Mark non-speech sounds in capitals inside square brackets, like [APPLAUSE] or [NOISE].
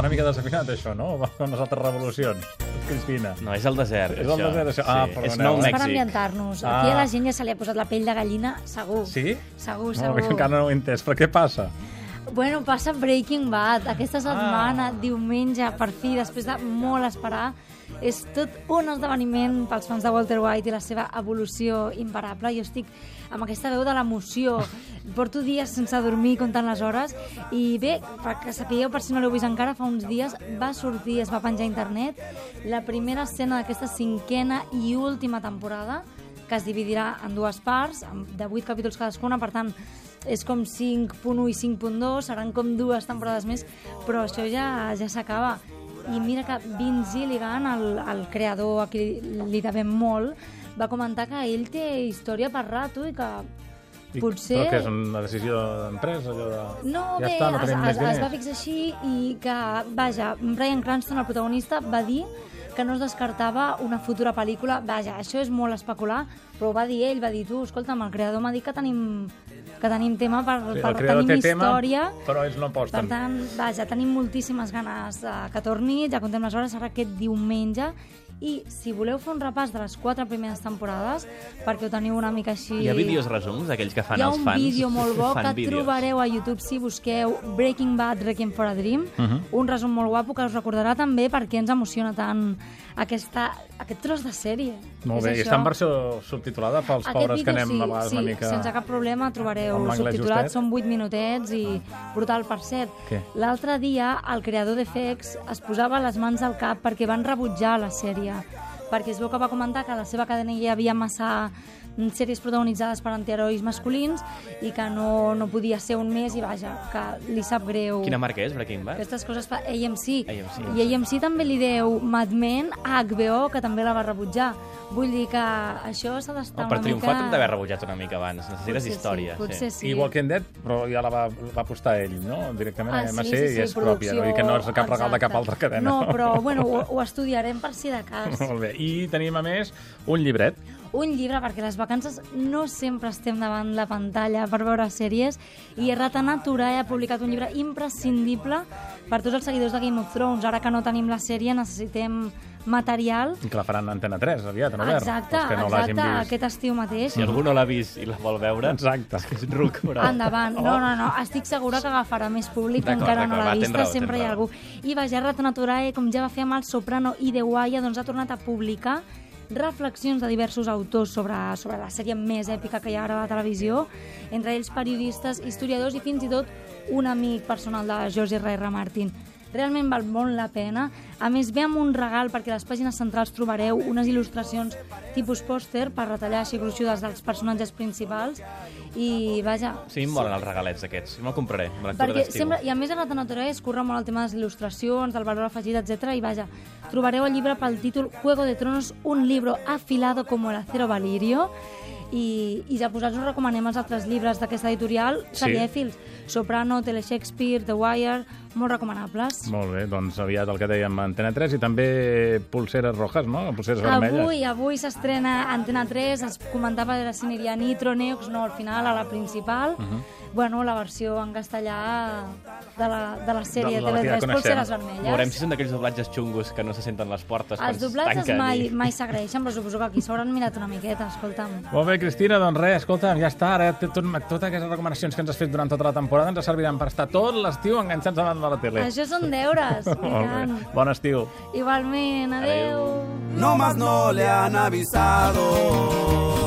Està una mica desafinat, això, no? Amb les altres revolucions. Cristina. No, és el desert, És el això. desert, això. Ah, sí. perdoneu, És nou? És per Mèxic. ambientar-nos. Ah. Aquí a la gent ja se li ha posat la pell de gallina, segur. Sí? Segur, No, segur. encara no ho he entès. Però què passa? Bueno, passa Breaking Bad. Aquesta setmana, Ah. diumenge, per fi, després de molt esperar, és tot un esdeveniment pels fans de Walter White i la seva evolució imparable. Jo estic amb aquesta veu de l'emoció. [LAUGHS] Porto dies sense dormir comptant les hores i bé, perquè sapigueu, per si no l'heu vist encara, fa uns dies va sortir, es va penjar a internet, la primera escena d'aquesta cinquena i última temporada que es dividirà en dues parts, de 8 capítols cadascuna, per tant, és com 5.1 i 5.2, seran com dues temporades més, però això ja ja s'acaba. I mira que Vince Gilligan, el, el creador a qui li devem molt, va comentar que ell té història per rato i que I- potser... Però que és una decisió d'empresa, allò de... No, ja bé, està, no es, es, es va fixar així i que, vaja, Brian Cranston, el protagonista, va dir que no es descartava una futura pel·lícula. Vaja, això és molt especular, però ho va dir ell, va dir tu, escolta'm, el creador m'ha dit que tenim, que tenim tema per, Sí, per tenim té tema, història. però ells no Per aposten. tant, vaja, tenim moltíssimes ganes eh, que torni, ja contem les hores, serà aquest diumenge, i si voleu fer un repàs de les quatre primeres temporades, perquè ho teniu una mica així... Hi ha vídeos resums d'aquells que fan Hi ha els un fans? vídeo molt [LAUGHS] bo que vídeos. trobareu a YouTube si busqueu Breaking Bad, Requiem for a Dream. Mhm. Un resum molt guapo que us recordarà també per què ens emociona tant aquesta, aquest tros de sèrie. Molt És bé, i està en versió subtitulada pels Aquest pobres que anem sí, a vegades sí, una mica... sense cap problema trobareu subtitulat, justet. són 8 minutets i brutal per cert. L'altre dia el creador de FX es posava les mans al cap perquè van rebutjar la sèrie perquè es veu que va comentar que a la seva cadena hi havia massa sèries protagonitzades per antiherois masculins i que no, no podia ser un mes i vaja, que li sap greu Quina marca és, Breaking Bad? aquestes coses fa AMC. AMC. I AMC també li deu Mad Men a HBO, que també la va rebutjar. Vull dir que això s'ha d'estar Oh, per una triomfar mica... t'hem d'haver rebutjat una mica abans. Necessites Potser sí, història. potser sí. I Walking Dead, però ja la va, va apostar ell, no? Directament Ah, a sí, MC sí, sí, i és pròpia, no? I que no és cap regal de cap altra cadena. No, però bueno, ho, ho estudiarem per si de cas. [LAUGHS] Molt bé. I tenim, a més, un llibret. Un llibre, perquè les vacances no sempre estem davant la pantalla per veure sèries, i Rata Natura ha publicat un llibre imprescindible per tots els seguidors de Game of Thrones. Ara que no tenim la sèrie, necessitem material. Que la faran Antena 3, aviat, no? Exacte, Els que no exacte, vist. aquest estiu mateix. Si algú no l'ha vist i la vol veure, Exacte. és un ruc, però... Endavant. No, no, no. Estic segura que agafarà més públic, encara no l'ha vista, raó, sempre hi ha algú. I vaja, Rata Naturae, com ja va fer amb el Soprano i The Wire, doncs ha tornat a publicar reflexions de diversos autors sobre, sobre la sèrie més èpica que hi ha ara a la televisió, entre ells periodistes, historiadors i fins i tot un amic personal de George R. R. Martin. Realment val molt la pena. A més, ve amb un regal perquè a les pàgines centrals trobareu unes il·lustracions tipus pòster per retallar així gruixudes dels personatges principals i, vaja... Sí, em molen els regalets aquests. Me'l compraré, amb lectura d'estiu. sempre, I a més a Rata Natura es curra molt el tema de les il·lustracions, del valor afegit, etc. I vaja, trobareu el llibre pel títol Juego de Tronos, un libro afilado como el acero valirio i, i ja posats us recomanem els altres llibres d'aquesta editorial, Sí. serièfils, Soprano, Tele Shakespeare, The Wire, molt recomanables. Molt bé, doncs aviat el que dèiem Antena 3 i també pulseres rojas, no? Pulseres vermelles. Avui, avui s'estrena Antena 3, es comentava de si aniria Nitro, Neox, no, al final, a la principal. Mhm. Bueno, la versió en castellà de la, de la sèrie De la ja TV3, coneixem. Pulseres vermelles. Veurem si són d'aquells doblatges xungos que no se senten les portes quan Els es doblatges tanquen mai, i- [LAUGHS] mai s'agraeixen, però suposo que aquí s'hauran mirat una miqueta, escolta'm. Molt bé, Cristina, doncs res, escolta, ja està, ara tot, totes aquestes recomanacions que ens has fet durant tota la temporada ens serviran per estar tot l'estiu enganxats davant de la tele. Això són deures, [LAUGHS] i tant. Bon estiu. Igualment, adeu. Adeu. No más no le han avisado.